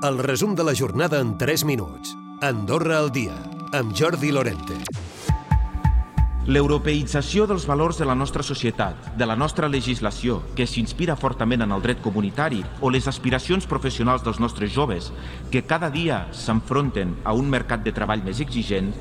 El resum de la jornada en 3 minuts. Andorra al dia, amb Jordi Lorente. L'europeïtzació dels valors de la nostra societat, de la nostra legislació, que s'inspira fortament en el dret comunitari, o les aspiracions professionals dels nostres joves, que cada dia s'enfronten a un mercat de treball més exigent,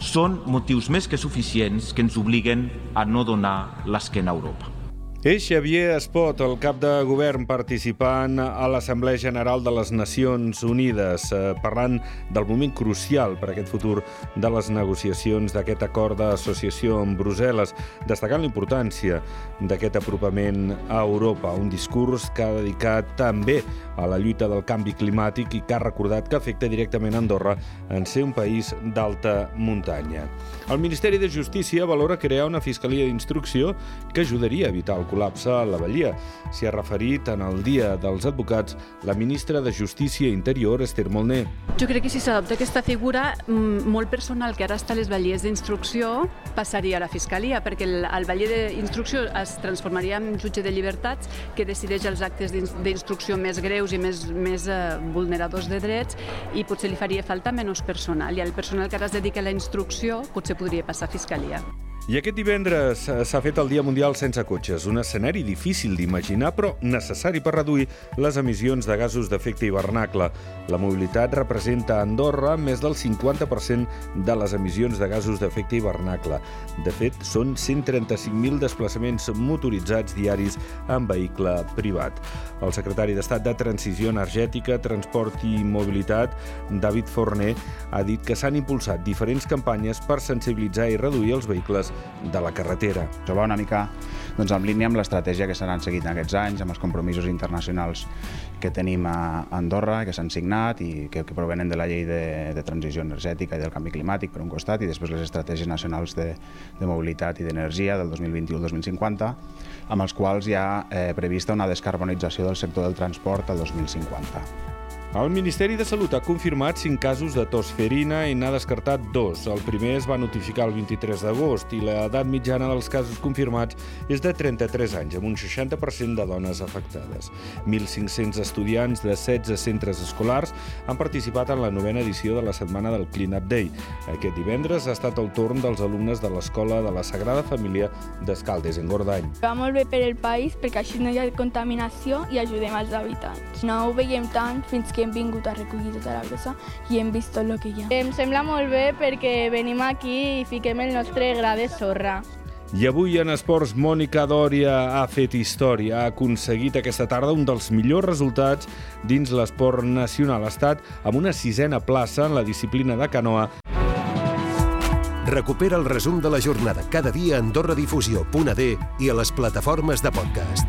són motius més que suficients que ens obliguen a no donar l'esquena a Europa. És Xavier Espot, el cap de govern participant a l'Assemblea General de les Nacions Unides, eh, parlant del moment crucial per a aquest futur de les negociacions d'aquest acord d'associació amb Brussel·les, destacant la importància d'aquest apropament a Europa, un discurs que ha dedicat també a la lluita del canvi climàtic i que ha recordat que afecta directament Andorra en ser un país d'alta muntanya. El Ministeri de Justícia valora crear una fiscalia d'instrucció que ajudaria a evitar el col·lapse a la Vallia. S'hi ha referit en el Dia dels Advocats la ministra de Justícia Interior, Esther Molné. Jo crec que si s'adopta aquesta figura, mm, molt personal que ara està a les vallies d'instrucció passaria a la Fiscalia, perquè el, el valler d'instrucció es transformaria en jutge de llibertats que decideix els actes d'instrucció més greus i més, més eh, vulneradors de drets i potser li faria falta menys personal. I el personal que ara es dedica a la instrucció potser podria passar a Fiscalia. I aquest divendres s'ha fet el Dia Mundial sense cotxes, un escenari difícil d'imaginar però necessari per reduir les emissions de gasos d'efecte hivernacle. La mobilitat representa a Andorra més del 50% de les emissions de gasos d'efecte hivernacle. De fet, són 135.000 desplaçaments motoritzats diaris en vehicle privat. El secretari d'Estat de Transició Energètica, Transport i Mobilitat, David Forner, ha dit que s'han impulsat diferents campanyes per sensibilitzar i reduir els vehicles de la carretera. Això va una mica doncs, en línia amb l'estratègia que s'han seguit en aquests anys, amb els compromisos internacionals que tenim a Andorra, que s'han signat i que, que provenen de la llei de, de transició energètica i del canvi climàtic per un costat i després les estratègies nacionals de, de mobilitat i d'energia del 2021-2050 amb els quals hi ha eh, prevista una descarbonització del sector del transport al 2050. El Ministeri de Salut ha confirmat 5 casos de tosferina i n'ha descartat dos. El primer es va notificar el 23 d'agost i l'edat mitjana dels casos confirmats és de 33 anys, amb un 60% de dones afectades. 1.500 estudiants de 16 centres escolars han participat en la novena edició de la setmana del Clean Up Day. Aquest divendres ha estat el torn dels alumnes de l'Escola de la Sagrada Família d'Escaldes, en Gordany. Va molt bé per el país perquè així no hi ha contaminació i ajudem als habitants. No ho veiem tant fins que hem vingut a recollir tota la brossa i hem vist tot el que hi ha. Em sembla molt bé perquè venim aquí i fiquem el nostre gra de sorra. I avui en esports, Mònica Dòria ha fet història, ha aconseguit aquesta tarda un dels millors resultats dins l'esport nacional. Ha estat amb una sisena plaça en la disciplina de canoa. Recupera el resum de la jornada cada dia a AndorraDifusió.d i a les plataformes de podcast.